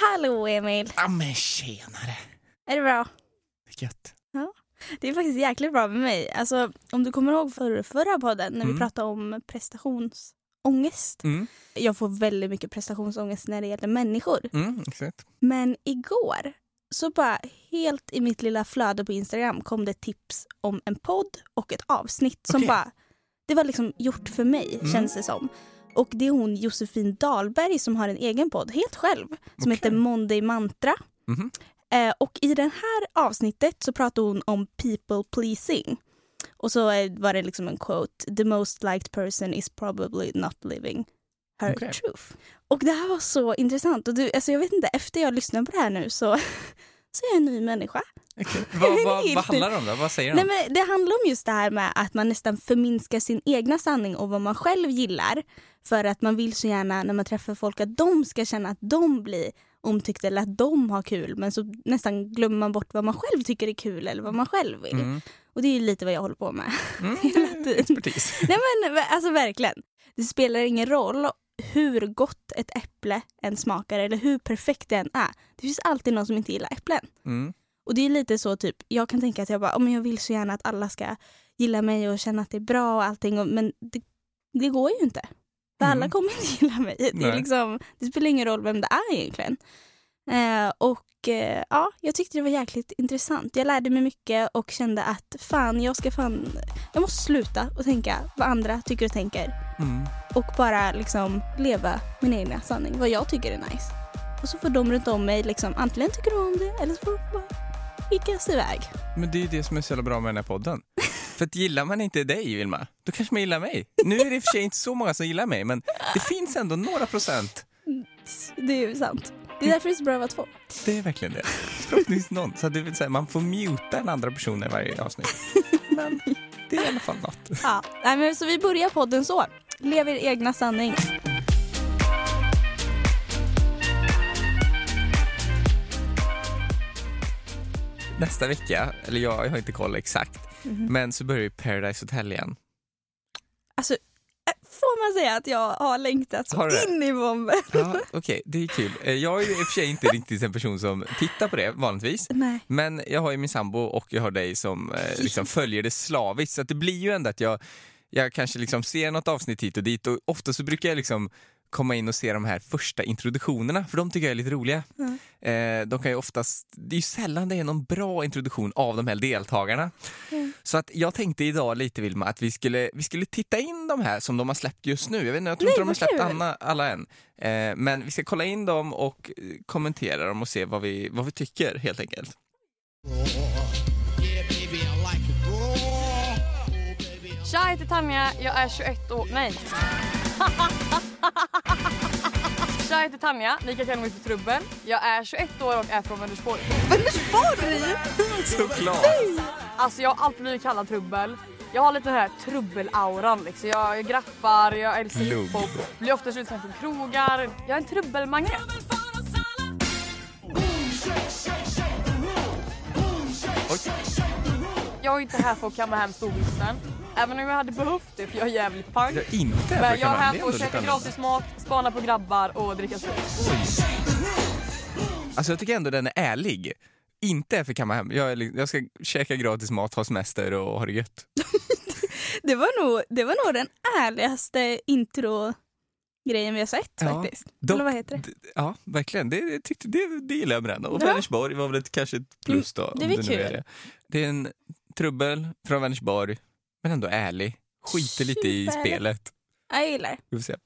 Hallå Emil! Ja men tjenare! Är det bra? Gött. Det är faktiskt jäkligt bra med mig. Alltså, om du kommer ihåg för, förra podden när vi Mm. pratade om prestationsångest. Mm, Jag får väldigt mycket prestationsångest när det gäller människor. mm, exakt. Men igår så bara helt i mitt lilla flöde på Instagram kom det tips om en podd och ett avsnitt som Okej. bara, det var liksom gjort för mig Mm. känns det som. Och det är hon Josefin Dahlberg som har en egen podd helt själv som Okej. heter Monday Mantra. Mhm. Eh, och i det här avsnittet så pratar hon om people pleasing. Och så eh, var det liksom en quote, the most liked person is probably not living her Okej. truth. Och det här var så intressant. Och du, alltså jag vet inte, efter jag lyssnade på det här nu så, så är jag en ny människa. Okej. Vad, vad, vad handlar det om då? Vad säger Nej, men det handlar om just det här med att man nästan förminskar sin egna sanning och vad man själv gillar. För att man vill så gärna när man träffar folk att de ska känna att de blir omtyckta eller att de har kul. Men så nästan glömmer man bort vad man själv tycker är kul eller vad man själv vill. Mm. Och det är ju lite vad jag håller på med. Mm, expertis. Nej men alltså verkligen. Det spelar ingen roll hur gott ett äpple än smakar eller hur perfekt det än är. Det finns alltid någon som inte gillar äpplen. Mm. Och det är lite så typ, jag kan tänka att jag bara, oh, men jag vill så gärna att alla ska gilla mig och känna att det är bra och allting. Och, men det, det går ju inte. För Mm. alla kommer inte gilla mig. Det, liksom, det spelar ingen roll vem det är egentligen. Eh, och eh, ja, jag tyckte det var jäkligt intressant. Jag lärde mig mycket och kände att fan, jag ska fan, jag måste sluta och tänka vad andra tycker och tänker. Mm. Och bara liksom leva min egna sanning, vad jag tycker är nice. Och så får de runt om mig liksom, antingen tycker de om det eller så får de bara skickas iväg. Men det är ju det som är så jävla bra med den här podden. För att gillar man inte dig, Vilma, då kanske man gillar mig. Nu är det i och för sig inte så många som gillar mig, men det finns ändå några procent. Det är ju sant. Det är därför det är så bra att vara två. Det är verkligen det. Förhoppningsvis någon. Så det vill säga, man får muta en andra person i varje avsnitt. Men det är i alla fall något. Ja. Nej, men så vi börjar podden så. Lev er egna sanning. Nästa vecka, eller jag, jag har inte koll exakt, Mhm. men så börjar ju Paradise Hotel igen. Alltså, får man säga att jag har längtat så Har in i bomben? Ja, Okej, det är kul. Eh, Jag är ju i och för sig inte riktigt en person som tittar på det vanligtvis. Nej. Men jag har ju min sambo och jag har dig som eh, liksom följer det slaviskt. Så det blir ju ändå att jag, jag kanske liksom ser något avsnitt hit och dit och ofta så brukar jag liksom komma in och se de här första introduktionerna för de tycker jag är lite roliga. Mm. Eh, de kan ju oftast, det är ju sällan det är någon bra introduktion av de här deltagarna. Mm. Så att jag tänkte idag lite Vilma att vi skulle, vi skulle titta in de här som de har släppt just nu. Jag, vet inte, jag tror Nej, inte de har släppt alla, alla än. Eh, men vi ska kolla in dem och kommentera dem och se vad vi, vad vi tycker helt enkelt. Tja, jag heter Tanja. Jag är 21 år... Nej. Tja, jag heter Tanja. Ni kan kalla mig för Trubbel. Jag är 21 år och är från Vänersborg. Såklart! Alltså jag har alltid blivit kallad Trubbel. Jag har lite den här trubbelauran liksom. Jag, jag graffar, jag älskar hiphop. Blir ofta utslängd från krogar. Jag är en trubbelmagnet. Oj. Jag är inte här för att kamma hem storvinsten. Även om jag hade behövt det för jag är jävligt pank. Jag är inte här för Men att jag är här Det är för att käka gratis mat, spana på grabbar och dricka sprit. Alltså jag tycker ändå den är ärlig. Inte är för att kamma hem. Jag, är jag ska käka gratis mat, ha semester och ha det gött. Det var nog, det var nog den ärligaste intro-grejen vi har sett Ja, faktiskt. dock- Eller vad heter det? Ja, verkligen. Det, det, tyckte, det, det gillar jag med den. Och Ja. Vänersborg var väl ett, kanske ett plus då. det är nu är kul. det. det är en trubbel från Vänersborg, men ändå ärlig. Skiter lite i spelet. Jag gillar. Vi får se.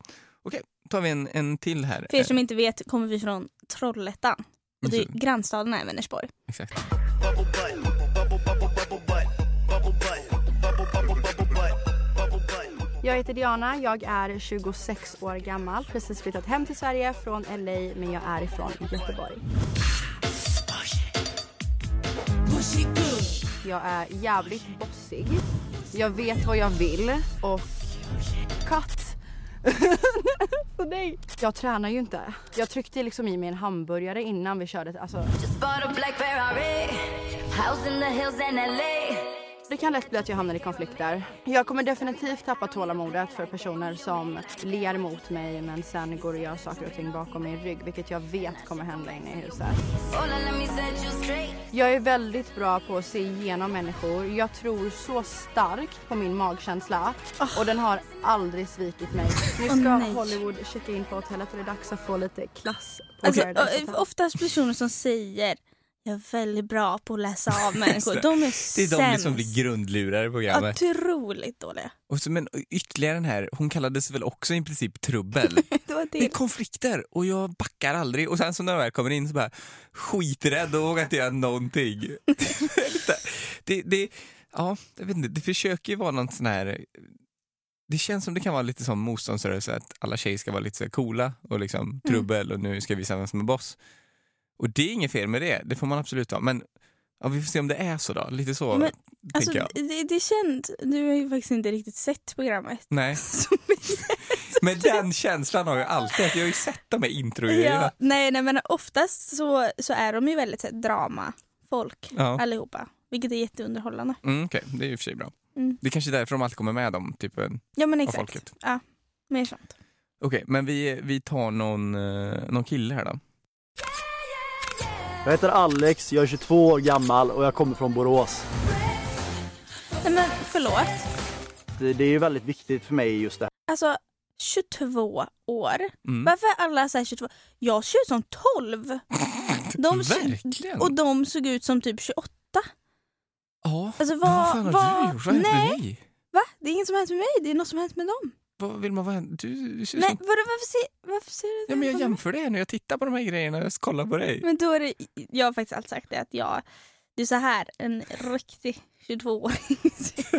Okej, tar vi en, en till här. För er som inte vet kommer vi från Trollhättan. Och det är grannstaden är Vänersborg. Exakt. Jag heter Diana, jag är 26 år gammal, precis flyttat hem till Sverige från LA men jag är ifrån Göteborg. Jag är jävligt bossig. Jag vet vad jag vill och cut. Så nej. Jag tränar ju inte. Jag tryckte liksom i mig en hamburgare innan vi körde. Alltså, Just bought a black Ferrari, house in the hills in LA. Det kan lätt bli att jag hamnar i konflikter. Jag kommer definitivt tappa tålamodet för personer som ler mot mig men sen går och gör saker och ting bakom min rygg, vilket jag vet kommer hända inne i huset. Jag är väldigt bra på att se igenom människor. Jag tror så starkt på min magkänsla och den har aldrig svikit mig. Nu ska. Hollywood checka in på hotellet och det är dags att få lite klass på Alltså, Hotel. oftast personer som säger jag är väldigt bra på att läsa av människor. De är Det är sämst. de som blir grundlurare i programmet. Otroligt dåliga. Och så, men ytterligare den här, hon kallades väl också i princip trubbel. Det var Det är konflikter och jag backar aldrig. Och sen så när jag väl kommer in så bara skiträdd och vågar inte göra någonting. det, det, ja, jag vet inte, det försöker ju vara någon sån här... Det känns som det kan vara lite som motståndsrörelse att alla tjejer ska vara lite så här coola och liksom trubbel och nu ska vi visa vem som är boss. Och det är inget fel med det, det får man absolut ha. Men ja, vi får se om det är så då, lite så Men, Alltså, jag. det, det känns, du har ju faktiskt inte riktigt sett programmet. Nej, men den känslan har jag alltid, att jag har ju sett de här introgrejerna. ja, nej, nej, men oftast så, så är de ju väldigt här, drama folk Ja. allihopa. Vilket är jätteunderhållande. Mm, Okej, det är ju för sig bra. Mm. Det är kanske är därför de alltid kommer med dem, typ en Ja men exakt. folket. Ja, mer sånt. Okej, men vi, vi tar någon, eh, någon kille här då. Jag heter Alex, jag är 22 år gammal och jag kommer från Borås. Nej men förlåt. Det, det är ju väldigt viktigt för mig just det här. Alltså 22 år. Mm. Varför är alla så här 22? Jag ser ut som 12. De Verkligen! och de såg ut som typ 28. ja, Alltså, vad- vad fan har vad- du gjort? Vad har hänt med dig? Va? Det är inget som har hänt med mig, det är något som har hänt med dem. Vad vill man vara? Du, du ser Nej, som... vadå, varför ser, varför ser du Ja, men jag jämför det nu, jag tittar på de här grejerna och jag kollar på dig. Men då är det, jag har faktiskt alltid sagt det att jag, det är så här en riktig 22-åring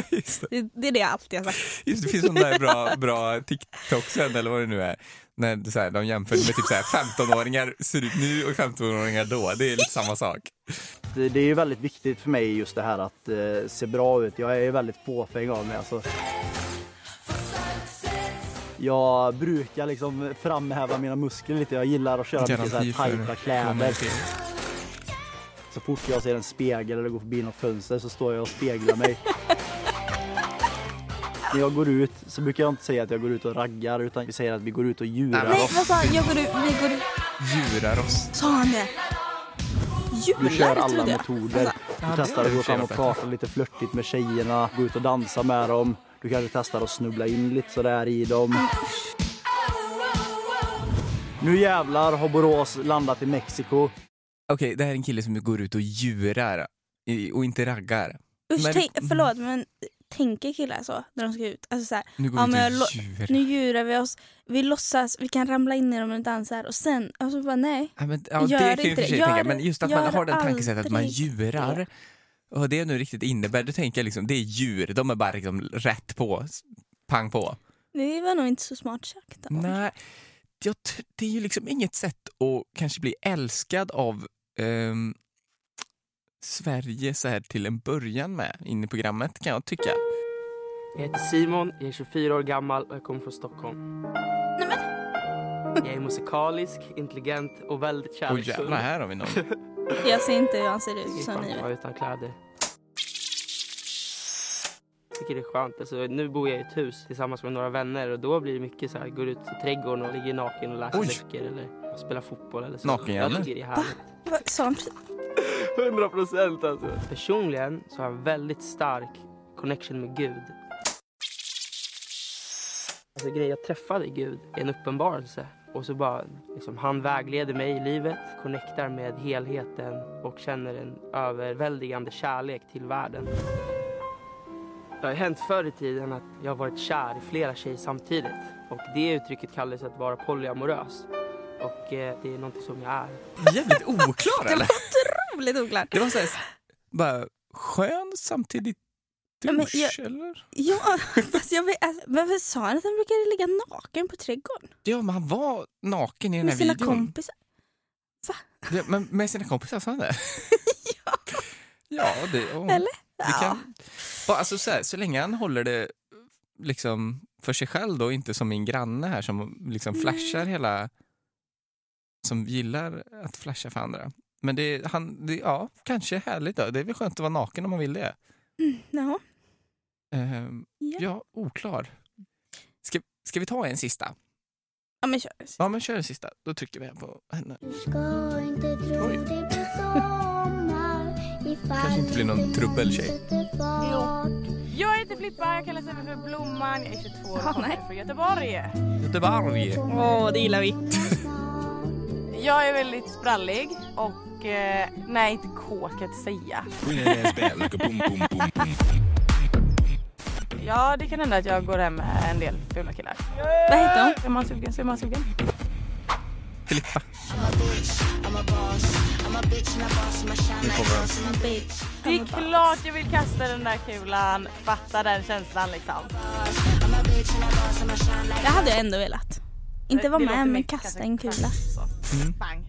Just det. det, det är det jag alltid har sagt. Just det, det finns sådana där bra, bra TikToksen eller vad det nu är. När det så här, de jämför med typ så här 15-åringar ser ut nu och 15-åringar då. Det är lite samma sak. Det, det är ju väldigt viktigt för mig just det här att eh, se bra ut. Jag är ju väldigt fåfäng av mig alltså. Jag brukar liksom framhäva mina muskler lite. Jag gillar att köra mycket så här tajta kläder. Så fort jag ser en spegel eller går förbi något fönster så står jag och speglar mig. När jag går ut så brukar jag inte säga att jag går ut och raggar utan vi säger att vi går ut och djurar Nej, oss. vad sa han? Jag går ut, vi går ut. Djurar oss. Sa han det? Vi kör alla metoder. Det testar att gå fram och prata lite flörtigt med tjejerna, gå ut och dansa med dem. Du kanske testar att snubbla in lite sådär i dem. Nu jävlar har Borås landat i Mexiko. Okej, det här är en kille som går ut och djurar i- och inte raggar. Usch, Men- tänk, förlåt men tänker killar så när de ska ut? Alltså så här, Nu går Ja, vi men ut och djurar. nu djurar vi oss, vi låtsas, vi kan ramla in i dem och dansar och sen, alltså bara nej. Ja, men, ja, Gör det kan jag i och inte för sig det. tänka, Gör- men just att man gör har den tankesättet att man aldrig djurar. Det. Och vad det nu riktigt innebär, då tänker jag liksom, det är djur, de är bara liksom rätt på, pang på. Det var nog inte så smart sagt. Nej, jag, det är ju liksom inget sätt att kanske bli älskad av ehm, Sverige så här till en början med in i programmet kan jag tycka. Jag heter Simon, jag är 24 år gammal och jag kommer från Stockholm. Nej, men, Jag är musikalisk, intelligent och väldigt Och kärleksfull. jävlar, här har vi någon. jag ser inte hur han ser Jag ut som ni att vara vet. utan kläder. Jag tycker det är skönt. Alltså, nu bor jag i ett hus tillsammans med några vänner och då blir det mycket så här, går ut i trädgården och ligger naken och läser Oj. böcker eller spelar fotboll eller så. Naken-Janne? Jag tycker det är härligt. Han? 100 procent alltså. Personligen så har jag en väldigt stark connection med Gud. Alltså grejen, jag träffade Gud i en uppenbarelse och så bara liksom, han vägleder mig i livet, connectar med helheten och känner en överväldigande kärlek till världen. Det har hänt förr i tiden att jag har varit kär i flera tjejer samtidigt och det uttrycket kallas att vara polyamorös och eh, det är någonting som jag är. Jävligt oklar Det eller? var otroligt oklart. Det var så här, bara skön samtidigt Douche jag- eller? Ja, fast jag alltså, varför sa han att han brukade ligga naken på trädgården? Ja, men han var naken i den Med här sina videon. kompisar? Ja, men med sina kompisar, sa han det? Ja. Ja, det... ja. Eller? Det kan, bara, alltså, så, här, så länge han håller det liksom för sig själv då, inte som min granne här som liksom flashar hela... Som gillar att flasha för andra. Men det, han, det, ja, kanske är härligt då. Det är väl skönt att vara naken om man vill det. Jaha. Ehm, Ja. ja, oklar. Ska, ska vi ta en sista? Ja men kör. Ja, men kör en sista. Då trycker vi på henne. Ska inte tro Oj. det blir sommar ifall Kanske inte blir någon trubbeltjej. Jag heter Filippa, jag kallar mig för Blomman, jag är 22 år och kommer nej. från Göteborg. Göteborg. Åh, det gillar vi. Jag är väldigt sprallig och eh, nej inte kåt kan jag inte säga. Ja det kan hända att jag går hem med en del fula killar. Vad heter hon? Är man sugen så är man sugen. Filippa. Nu kommer den. Det är klart jag vill kasta den där kulan, fatta den känslan liksom. Det hade jag ändå velat. Inte vara med men kasta en kula. Mm. Bang.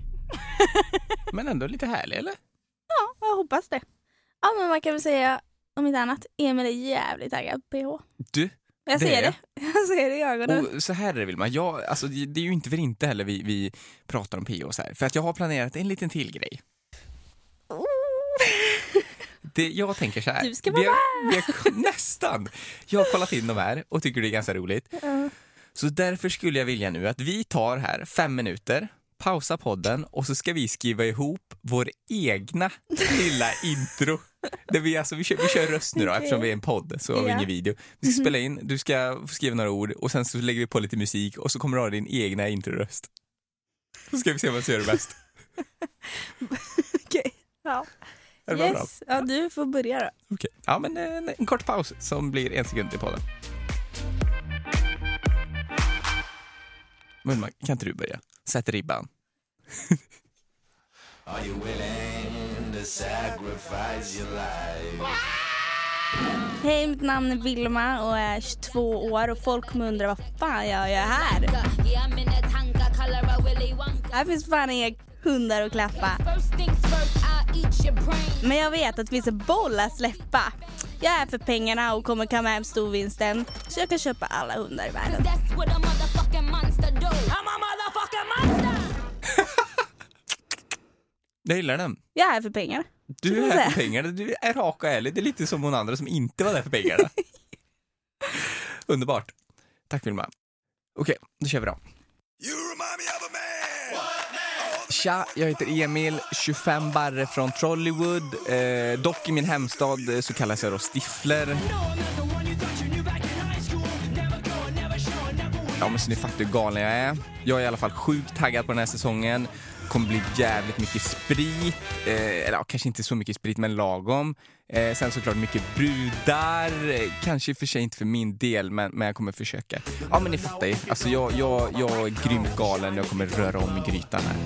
Men ändå lite härlig, eller? Ja, jag hoppas det. Ja men man kan väl säga om inte annat, Emil är jävligt taggad på PH. Du, Jag Det ser är det. Jag ser det i ögonen. och så här är det Vilma. Jag, alltså, det det är ju inte för inte heller vi, vi pratar om PO så här. För att jag har planerat en liten till grej. Det, jag tänker så här. Du ska vi vara har, vi har, Nästan! Jag har kollat in de här och tycker det är ganska roligt. Ja. Så därför skulle jag vilja nu att vi tar här fem minuter, pausa podden och så ska vi skriva ihop vår egna lilla intro. Där vi, alltså, vi, kör, vi kör röst nu då, Okej. eftersom vi är en podd så har vi Ja. ingen video. Vi ska spela in, du ska skriva några ord och sen så lägger vi på lite musik och så kommer du ha din egna introröst. Så ska vi se vem som gör det bäst. Okej. Ja. Det bra? Yes. Ja, du får börja då. Okej. Ja, men en, en kort paus som blir en sekund i podden. Men kan inte du börja? Sätt ribban. Hej, mitt namn är Vilma och är 22 år och folk kommer undra vad fan jag gör här. Här finns fan inga hundar att klappa. Men jag vet att det finns en boll att släppa. Jag är här för pengarna och kommer kamma hem storvinsten så jag kan köpa alla hundar i världen. Jag gillar den. Jag är här för pengar. Du är här för pengarna, du är rak och ärlig. Det är lite som hon andra som inte var där för pengarna. Underbart. Tack Vilma. Okej, då kör vi då. Tja, jag heter Emil, 25 barre från Trollywood. Eh, dock i min hemstad eh, så kallas jag då Stifler. Ja men så ni fattar hur galen jag är. Jag är i alla fall sjukt taggad på den här säsongen. Kommer bli jävligt mycket sprit, eh, eller ja, kanske inte så mycket sprit men lagom. Eh, sen såklart mycket brudar, kanske för sig inte för min del men, men jag kommer försöka. Ja men ni fattar ju, alltså jag, jag, jag är grymt galen jag kommer röra om i grytan här.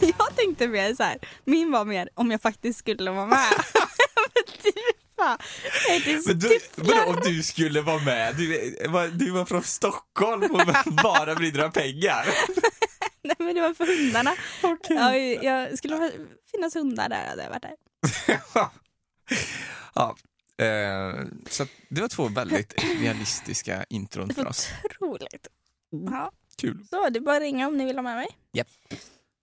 Jag tänkte mer så här, min var mer om jag faktiskt skulle vara med. Fan, jag heter Men du, vadå om du skulle vara med? Du, du var från Stockholm och bara dig om pengar. Nej men det var för hundarna. Ja, jag skulle det finnas hundar där hade jag varit där. ja, eh, så det var två väldigt realistiska intron Det för oss. otroligt. Ja, Kul. så det är bara att ringa om ni vill ha med mig.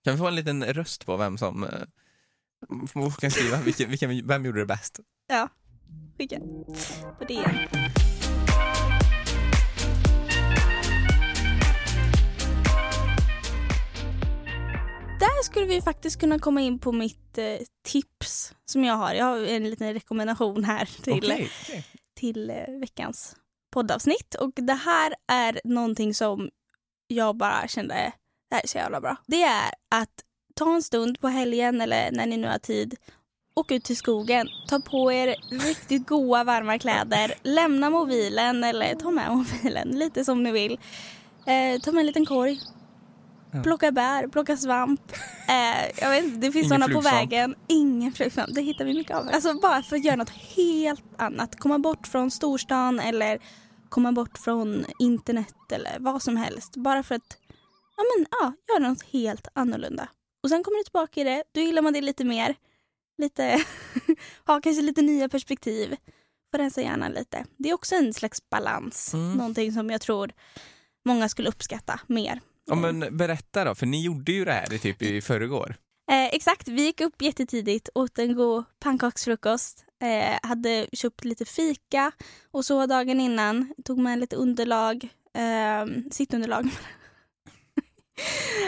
Kan vi få en liten röst på vem som eh, kan skriva? Vilken, vilken, vem gjorde det bäst? Ja, skicka på DN. Där skulle vi faktiskt kunna komma in på mitt eh, tips som jag har. Jag har en liten rekommendation här till, Okej, okej. till eh, veckans poddavsnitt. Och det här är någonting som jag bara kände, det här är så jävla bra. Det är att ta en stund på helgen eller när ni nu har tid. Åk ut till skogen, ta på er riktigt goa varma kläder, lämna mobilen eller ta med mobilen, lite som ni vill. Eh, ta med en liten korg, Ja. plocka bär, plocka svamp. Eh, jag vet inte, det finns sådana på vägen. Ingen flugsvamp, det hittar vi mycket av. Alltså bara för att göra något helt annat. Komma bort från storstan eller komma bort från internet eller vad som helst. Bara för att ja, men, ja, göra något helt annorlunda. Och sen kommer du tillbaka i det, då gillar man det lite mer. Lite, ha kanske lite nya perspektiv. Får rensa hjärnan lite. Det är också en slags balans. Mm. Någonting som jag tror många skulle uppskatta mer. Ja, men berätta då, för ni gjorde ju det här i typ i förrgår. Eh, exakt, vi gick upp jättetidigt, åt en god pannkaksfrukost. Eh, hade köpt lite fika och så dagen innan. Tog med lite underlag, eh, sittunderlag.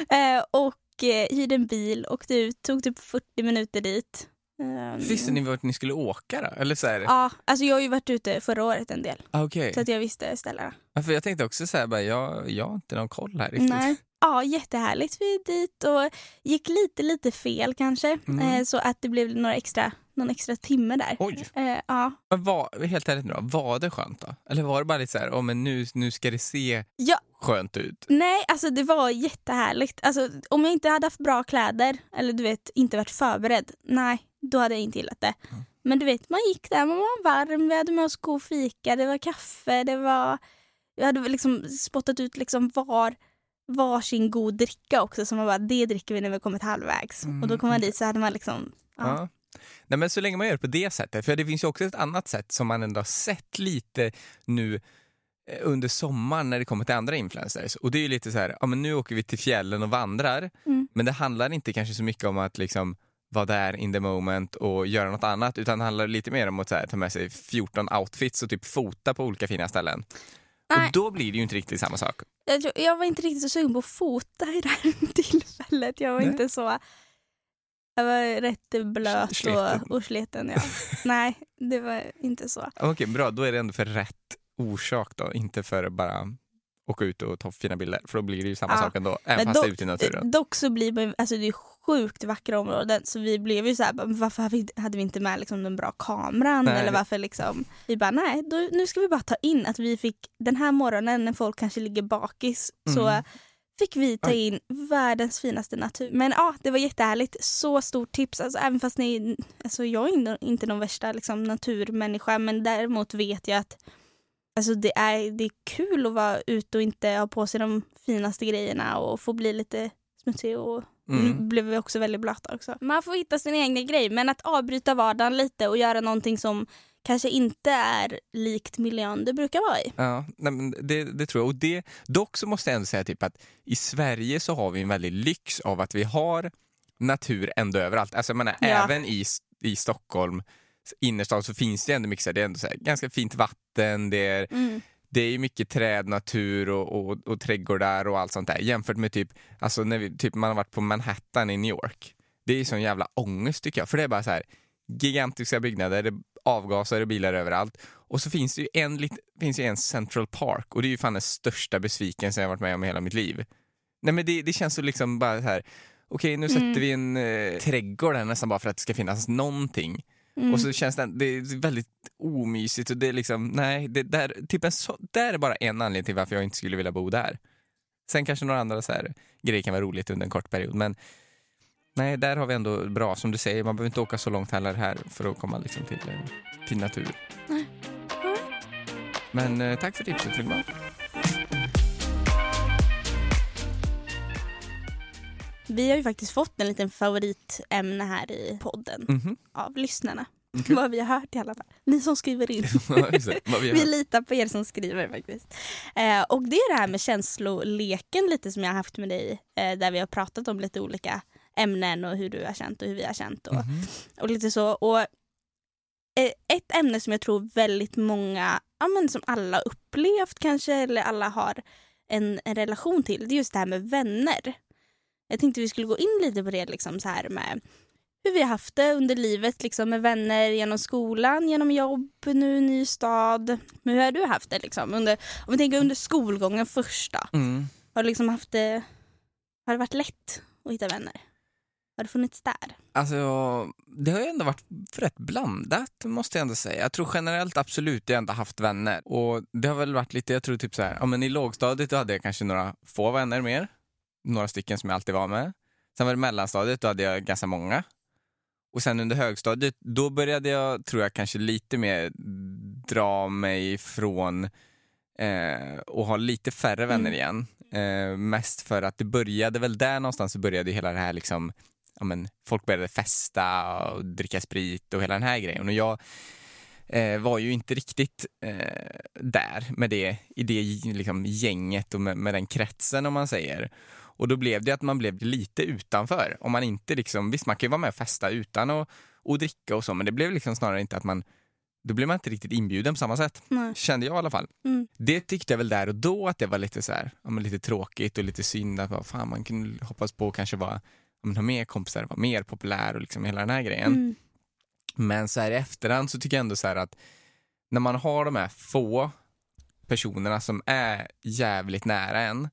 eh, och eh, hyrde en bil, åkte ut, tog typ 40 minuter dit. Eh, Visste ni vart ni skulle åka då? Eller så här, Ja, alltså jag har ju varit ute förra året en del. ah, okej. Så att jag visste ställena. Ja, för jag tänkte också så här, bara, jag, jag har inte någon koll här riktigt. Nej. Ja, jättehärligt. Vi är dit och gick lite, lite fel kanske. Mm. Eh, så att det blev några extra, någon extra timme där. Oj. Eh, ja. Men var, helt ärligt nu då, var det skönt då? Eller var det bara lite så här, oh, men nu, nu ska det se ja, skönt ut? nej, alltså det var jättehärligt. Alltså, om jag inte hade haft bra kläder eller du vet, inte varit förberedd, nej, då hade jag inte gillat det. Mm. Men du vet, man gick där, man var varm, vi hade med oss god fika, det var kaffe, det var... Vi hade liksom spottat ut liksom var varsin god dricka också som man bara, det dricker vi när vi kommit halvvägs. Mm. Och då kom man dit så hade man liksom... Ja. Ja. Nej, men så länge man gör det på det sättet, för det finns ju också ett annat sätt som man ändå har sett lite nu eh, under sommaren när det kommer till andra influencers. Och det är ju lite så här, ja men nu åker vi till fjällen och vandrar, Mm. men det handlar inte kanske så mycket om att liksom vara där in the moment och göra något annat, utan det handlar lite mer om att så här, ta med sig 14 outfits och typ fota på olika fina ställen. Nej. Och då blir det ju inte riktigt samma sak. Jag, tror- jag var inte riktigt så sugen på att fota i det här tillfället. Jag var Nej. inte så... Jag var rätt blöt Sleten. och, och sleten. Ja. Nej, det var inte så. Okej, bra. Då är det ändå för rätt orsak då, inte för bara åka ut och ta fina bilder. För då blir det ju samma Ja. sak ändå, även Men fast det är ute i dock, naturen. dock så blir man, alltså det är sjukt vackra områden så vi blev ju så här, varför hade vi- inte med liksom den bra kameran Nej. eller varför liksom vi bara nej då, nu ska vi bara ta in att vi fick den här morgonen när folk kanske ligger bakis så Mm. Fick vi ta Oj. in världens finaste natur. Men ja, det var jättehärligt. Så stort tips. Alltså, även fast ni, alltså, jag är inte- någon värsta liksom, naturmänniska men däremot vet jag att alltså, det, är, det är kul att vara ute och inte ha på sig de finaste grejerna och få bli lite smutsig och Mm. mm. blev vi också väldigt blöta också. Man får hitta sin egen grej men att avbryta vardagen lite och göra någonting som kanske inte är likt miljön det brukar vara i. Ja, nej, men det, det tror jag. Och det, dock så måste jag ändå säga typ att i Sverige så har vi en väldig lyx av att vi har natur ändå överallt. Alltså jag menar, Ja. även i, i Stockholm innerstad så finns det ändå mycket så här, det är ändå så här, ganska fint vatten, det är, Mm. det är mycket träd, natur och, och, och trädgårdar och allt sånt där jämfört med typ, alltså när vi, typ man har varit på Manhattan i New York. Det är sån jävla ångest tycker jag, för det är bara så här gigantiska byggnader, det avgaser och bilar överallt. Och så finns det ju en, finns ju en Central Park och det är ju fan den största besvikelsen jag varit med om i hela mitt liv. Nej men det, det känns så liksom bara så här. okej nu sätter Mm. vi en eh, trädgård här nästan bara för att det ska finnas någonting. Mm. Och så känns det, det är väldigt omysigt och det är liksom, nej, det där, typ en så, där är bara en anledning till varför jag inte skulle vilja bo där. Sen kanske några andra så här, grejer kan vara roligt under en kort period, men nej, där har vi ändå bra, som du säger, man behöver inte åka så långt heller här för att komma liksom till eh, fin natur. Nej. Men eh, tack för tipset Vilma. Vi har ju faktiskt fått en liten favoritämne här i podden Mhm. av lyssnarna. Okej. Vad vi har hört i alla fall. Ni som skriver in. Vi Vi litar på er som skriver faktiskt. Eh, och det är det här med känsloleken lite som jag har haft med dig. Eh, där vi har pratat om lite olika ämnen och hur du har känt och hur vi har känt. Och, Mhm. och lite så. Och eh, ett ämne som jag tror väldigt många, ja men som alla upplevt kanske eller alla har en, en relation till. Det är just det här med vänner. Jag tänkte vi skulle gå in lite på det liksom så här med hur vi har haft det under livet liksom med vänner genom skolan, genom jobb, nu ny stad. Men hur har du haft det liksom? Under, om vi tänker under skolgången först då. Mm. Har du liksom haft det, har det varit lätt att hitta vänner? Har det funnits där? Alltså, det har ju ändå varit rätt blandat måste jag ändå säga. Jag tror generellt absolut jag ändå haft vänner. Och det har väl varit lite, jag tror typ så här, ja men i lågstadiet då hade jag kanske några få vänner mer. Några stycken som jag alltid var med. Sen var det mellanstadiet, då hade jag ganska många. Och sen under högstadiet, då började jag, tror jag, kanske lite mer dra mig från eh, och ha lite färre vänner Mm. igen. Eh, mest för att det började väl där någonstans så började hela det här liksom ja, men, folk började festa och dricka sprit och hela den här grejen. Och jag eh, var ju inte riktigt eh, där med det, i det liksom, gänget och med, med den kretsen om man säger. Och då blev det att man blev lite utanför. Om man inte liksom, visst man kan ju vara med och festa utan att och dricka och så, men det blev liksom snarare inte att man då blev man inte riktigt inbjuden på samma sätt. Nej. Kände jag i alla fall. Mm. Det tyckte jag väl där och då att det var lite så här, ja, lite tråkigt och lite synd att fan, man kunde hoppas på att kanske vara, men ha mer kompisar, vara mer populär och liksom hela den här grejen. Mm. Men så här i efterhand så tycker jag ändå så här att när man har de här få personerna som är jävligt nära en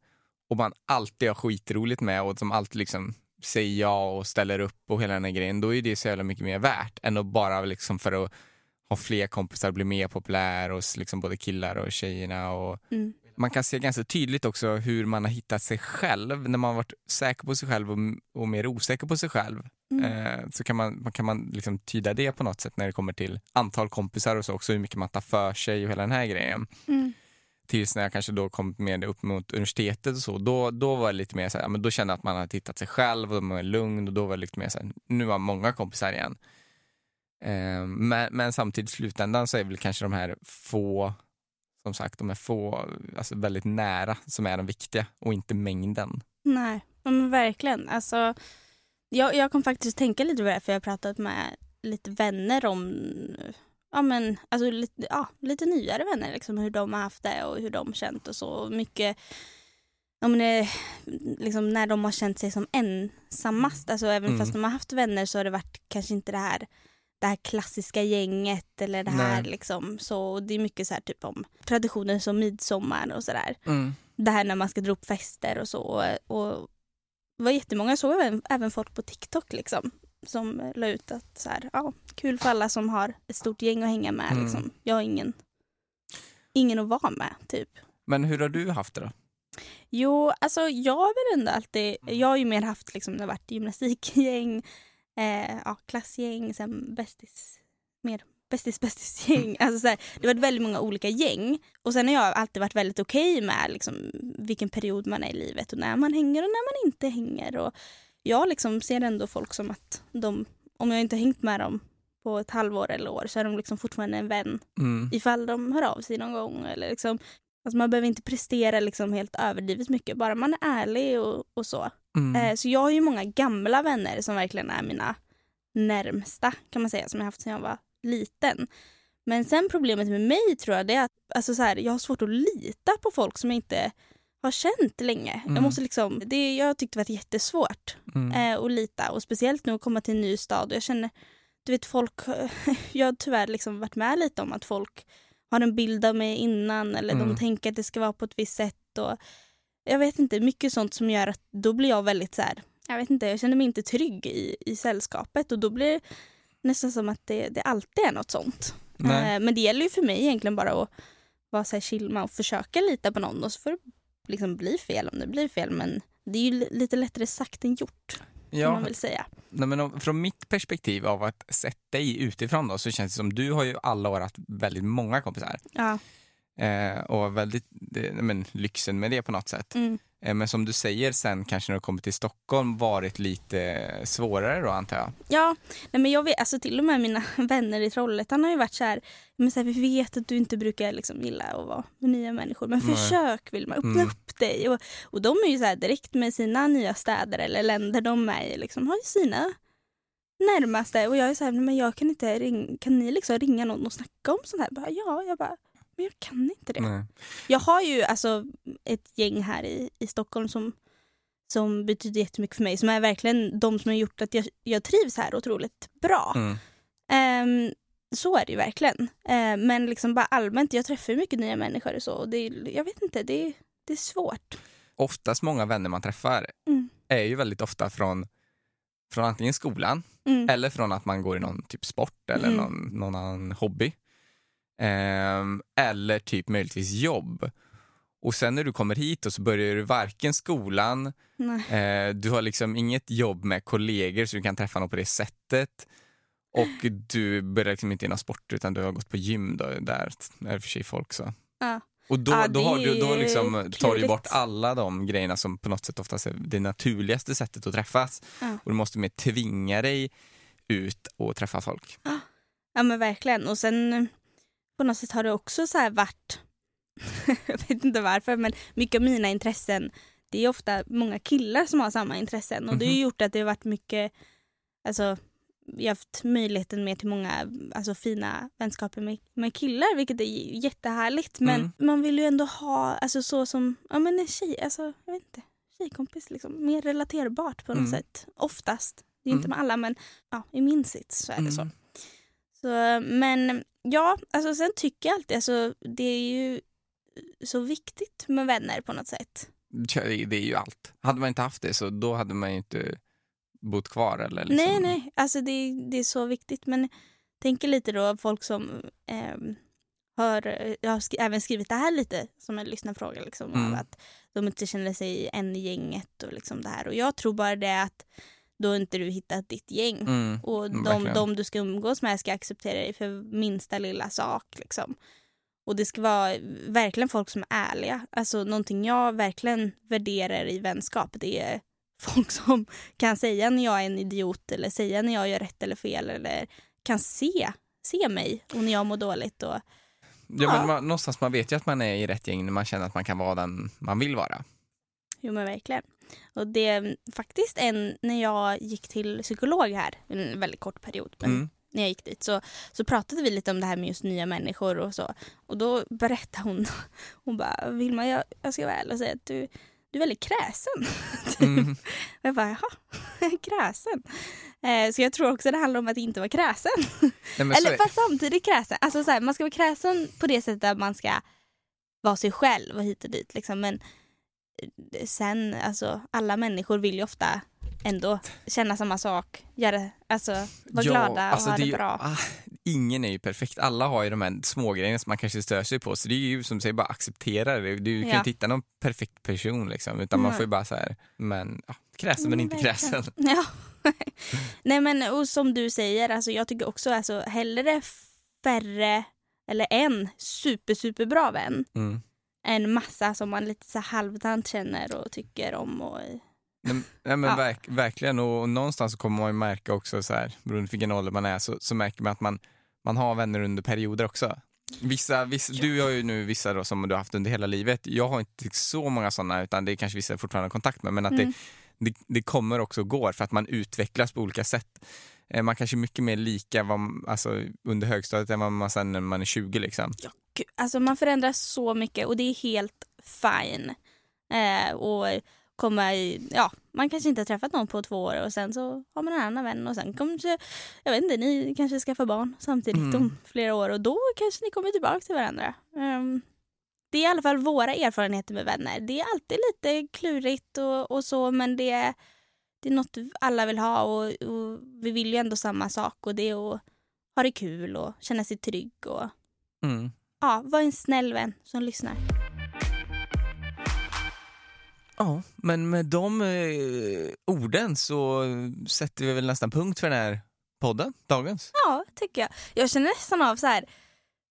och man alltid har skitroligt med och som alltid liksom säger ja och ställer upp och hela den här grejen, då är det så jävla mycket mer värt än att bara liksom för att ha fler kompisar, bli mer populär hos liksom både killar och tjejerna. Och Mm. Man kan se ganska tydligt också hur man har hittat sig själv. När man har varit säker på sig själv och, och mer osäker på sig själv Mm. eh, så kan man, kan man liksom tyda det på något sätt när det kommer till antal kompisar och så också, hur mycket man tar för sig och hela den här grejen. Mm. Tills när jag kanske då kom med upp mot universitetet och så, då, då var det lite mer så här, men då kände jag att man hade hittat sig själv och man var lugn och då var det lite mer så här, nu har många kompisar igen. Eh, men, men samtidigt i slutändan så är väl kanske de här få, som sagt, de är få, alltså väldigt nära som är de viktiga och inte mängden. Nej, men verkligen. Alltså, jag, jag kom faktiskt tänka lite på det för jag har pratat med lite vänner om ja, men, alltså, lite, ja, lite nyare vänner, liksom, hur de har haft det och hur de känt och så. Mycket ja, men, eh, liksom, när de har känt sig som ensammast. Alltså, även Mm. fast de har haft vänner så har det varit kanske inte det här det här klassiska gänget eller det här Nej. liksom. Så det är mycket så här typ om traditioner som midsommar och sådär Mm. det här när man ska dra upp fester och så. Och det var jättemånga, jag såg även, även folk på TikTok liksom som la ut att så här, ja, kul för alla som har ett stort gäng att hänga med. Mm. Liksom. Jag har ingen, ingen att vara med typ. Men hur har du haft det då? Jo, alltså jag har väl ändå alltid, jag har ju mer haft liksom, det har varit gymnastikgäng, eh, ja, klassgäng, sen bästis, mer bästis bästisgäng. Alltså så här, det varit väldigt många olika gäng. Och sen har jag alltid varit väldigt okej med liksom, vilken period man är i livet och när man hänger och när man inte hänger. Och jag liksom ser ändå folk som att de, om jag inte har hängt med dem på ett halvår eller år så är de liksom fortfarande en vän Mm. ifall de hör av sig någon gång. Eller liksom, alltså man behöver inte prestera liksom helt överdrivet mycket, bara man är ärlig och, och så. Mm. Eh, så jag har ju många gamla vänner som verkligen är mina närmsta kan man säga, som jag haft sedan jag var liten. Men sen problemet med mig tror jag det är att alltså så här, jag har svårt att lita på folk som jag inte har känt länge. Mm. Jag, måste liksom, det, jag tyckte det var jättesvårt Mm. eh, att lita och speciellt nu att komma till en ny stad och jag känner, du vet folk, jag har tyvärr liksom varit med lite om att folk har en bild av mig innan eller Mm. de tänker att det ska vara på ett visst sätt och jag vet inte, mycket sånt som gör att då blir jag väldigt så här, jag vet inte, jag känner mig inte trygg i, i sällskapet och då blir det nästan som att det, det alltid är något sånt. Nej. Eh, men det gäller ju för mig egentligen bara att vara så här chill med och försöka lita på någon och så får det liksom bli fel om det blir fel men det är ju li- lite lättare sagt än gjort kan Ja, man väl säga. Nej, men om, från mitt perspektiv av att sett dig utifrån då, så känns det som du har ju alla år haft väldigt många kompisar. Ja. Eh, och väldigt nej, men, lyxen med det på något sätt. Mm. Eh, men som du säger sen kanske när du kommer till Stockholm varit lite svårare då antar jag. Ja, nej men jag vet, alltså till och med mina vänner i Trollhättan har ju varit så här, men så här vi vet att du inte brukar liksom gilla att vara med nya människor men försök vill man öppna Mm. upp dig. Och, och de är ju så här direkt med sina nya städer eller länder de är i, liksom, har ju sina närmaste och jag är så här, men jag kan inte ringa, kan ni liksom ringa någon och snacka om sånt här? Bara, ja, jag bara, men jag kan inte det. Nej. Jag har ju alltså ett gäng här i, i Stockholm som, som betyder jättemycket för mig. Som är verkligen de som har gjort att jag, jag trivs här otroligt bra. Mm. Ehm, så är det ju verkligen. Ehm, men liksom bara allmänt, jag träffar ju mycket nya människor och så. Och det, jag vet inte, det, är- det är svårt. Oftast många vänner man träffar Mm. är ju väldigt ofta från, från antingen skolan Mm. eller från att man går i någon typ sport eller Mm. någon, någon annan hobby. Ehm, eller typ möjligtvis jobb. Och sen när du kommer hit och så börjar du varken skolan, eh, du har liksom inget jobb med kollegor så du kan träffa någon på det sättet. Och du börjar liksom inte i någon sport utan du har gått på gym då, där är det för sig folk så. Ja. Och då, Ja, då, har du, då liksom tar du bort alla de grejerna som på något sätt oftast är det naturligaste sättet att träffas. Ja. Och du måste mer tvinga dig ut och träffa folk. Ja men verkligen. Och sen på något sätt har det också så här varit, jag vet inte varför, men mycket av mina intressen det är ofta många killar som har samma intressen och det har ju gjort att det har varit mycket, alltså jag har haft möjligheten med till många alltså, fina vänskaper med, med killar vilket är jättehärligt men Mm. man vill ju ändå ha alltså så som, ja men en tjej, alltså jag vet inte, tjejkompis liksom, mer relaterbart på något Mm. sätt. Oftast. Det är inte Mm. med alla men ja, i min sits så är det så. Mm. så. Men ja, alltså sen tycker jag alltid, alltså det är ju så viktigt med vänner på något sätt. Det är ju allt. Hade man inte haft det så då hade man ju inte bott kvar eller liksom. Nej, nej, alltså det, det är så viktigt. Men tänker lite då folk som ehm, har, jag har sk- även skrivit det här lite som en lyssnarfråga. Liksom, Mm. att de inte känner sig en i gänget och liksom det här. Och jag tror bara det att då har inte du hittat ditt gäng. Mm. Och de, de du ska umgås med ska acceptera dig för minsta lilla sak. Liksom. Och det ska vara verkligen folk som är ärliga. Alltså någonting jag verkligen värderar i vänskap det är folk som kan säga när jag är en idiot eller säga när jag gör rätt eller fel eller kan se, se mig och när jag mår dåligt. Och, Ja, Ja. men man, någonstans man vet ju att man är i rätt gäng när man känner att man kan vara den man vill vara. jo men verkligen. Och det är faktiskt en, när jag gick till psykolog här, en väldigt kort period, men Mm. när jag gick dit så, så pratade vi lite om det här med just nya människor och så. Och då berättade hon, hon bara Vilma jag, jag ska vara ärlig och säga att du, du är väldigt kräsen. Mm. Och jag bara jaha, kräsen. Eh, så jag tror också det handlar om att inte vara kräsen. Nej, Eller fast samtidigt kräsen. Alltså så här, man ska vara kräsen på det sättet att man ska vara sig själv och hit och dit. Liksom. Men sen, alltså alla människor vill ju ofta ändå känna samma sak. Göra, alltså vara glada och alltså ha det det ju- bra. ah, ingen är ju perfekt. Alla har ju de här små grejerna som man kanske stör sig på. Så det är ju som du säger, bara acceptera det. Du kan ju Ja. inte hitta någon perfekt person liksom. Utan man Nej. får ju bara så här, men ja, kräsen men Mm, inte kräsen. Ja. Nej men och som du säger, alltså, jag tycker också alltså, hellre färre eller en super super bra vän Mm. Än massa som man lite så halvdant känner och tycker om. Och, Nej, nej, men Ja. verk, verkligen och, och någonstans kommer man ju märka också så här, beroende på vilken ålder man är så, så märker man att man, man har vänner under perioder också. Vissa, vissa, Du har ju nu vissa då som du har haft under hela livet. Jag har inte så många sådana utan det är kanske vissa jag fortfarande har kontakt med men att Mm. det, det, det kommer också och går för att man utvecklas på olika sätt. Eh, Man kanske är mycket mer lika vad, alltså, under högstadiet än vad man sen när man är 20 liksom. Gud, alltså man förändras så mycket och det är helt fine. Eh, och komma i, ja, man kanske inte har träffat någon på två år och sen så har man en annan vän och sen kanske, jag vet inte, ni kanske skaffar barn samtidigt Mm. om flera år och då kanske ni kommer tillbaka till varandra. Ehm, det är i alla fall våra erfarenheter med vänner. Det är alltid lite klurigt och, och så men det är, det är något alla vill ha och, och vi vill ju ändå samma sak och det är att ha det kul och känna sig trygg och Mm. Ja, var en snäll vän som lyssnar. Ja, men med de eh, orden så sätter vi väl nästan punkt för den här podden, dagens. Ja, tycker jag. Jag känner nästan av så här.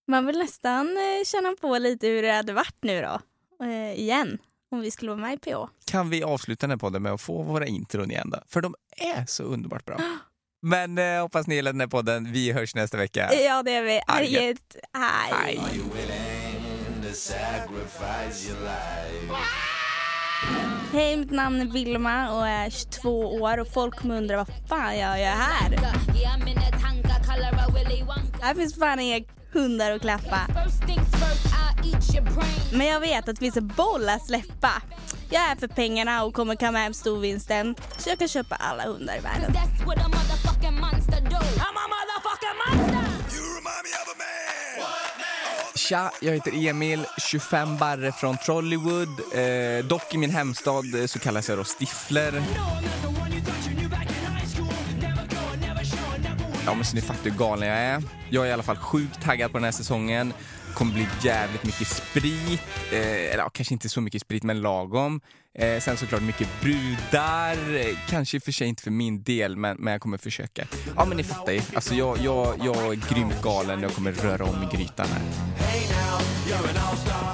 Man vill nästan eh, känna på lite hur det hade varit nu då. Eh, igen. Om vi skulle vara med i PH. Kan vi avsluta den här podden med att få våra intron igen då? För de är så underbart bra. Men eh, hoppas ni gillar den här podden. Vi hörs nästa vecka. Ja, det är vi. Hej. Hej. Mitt namn är Vilma och är 22 år och folk kommer undra vad fan jag gör här. Här finns fan inga hundar att klappa. Men jag vet att det finns en boll att släppa. Jag är för pengarna och kommer kamma hem storvinsten så jag kan köpa alla hundar i världen. Tja, jag heter Emil, 25 barre från Trollywood. Eh, dock i min hemstad eh, så kallas jag då Stifler. Ja men så ni fattar hur galen jag är. Jag är i alla fall sjukt taggad på den här säsongen. kommer bli jävligt mycket sprit. Eh, eller ja, kanske inte så mycket sprit men lagom. Eh, sen såklart mycket brudar. Eh, kanske i och för sig inte för min del men, men jag kommer försöka. Ja men ni fattar ju. Alltså jag, jag, jag är grymt galen. Jag kommer röra om i grytan här. Hey now, you're an all-star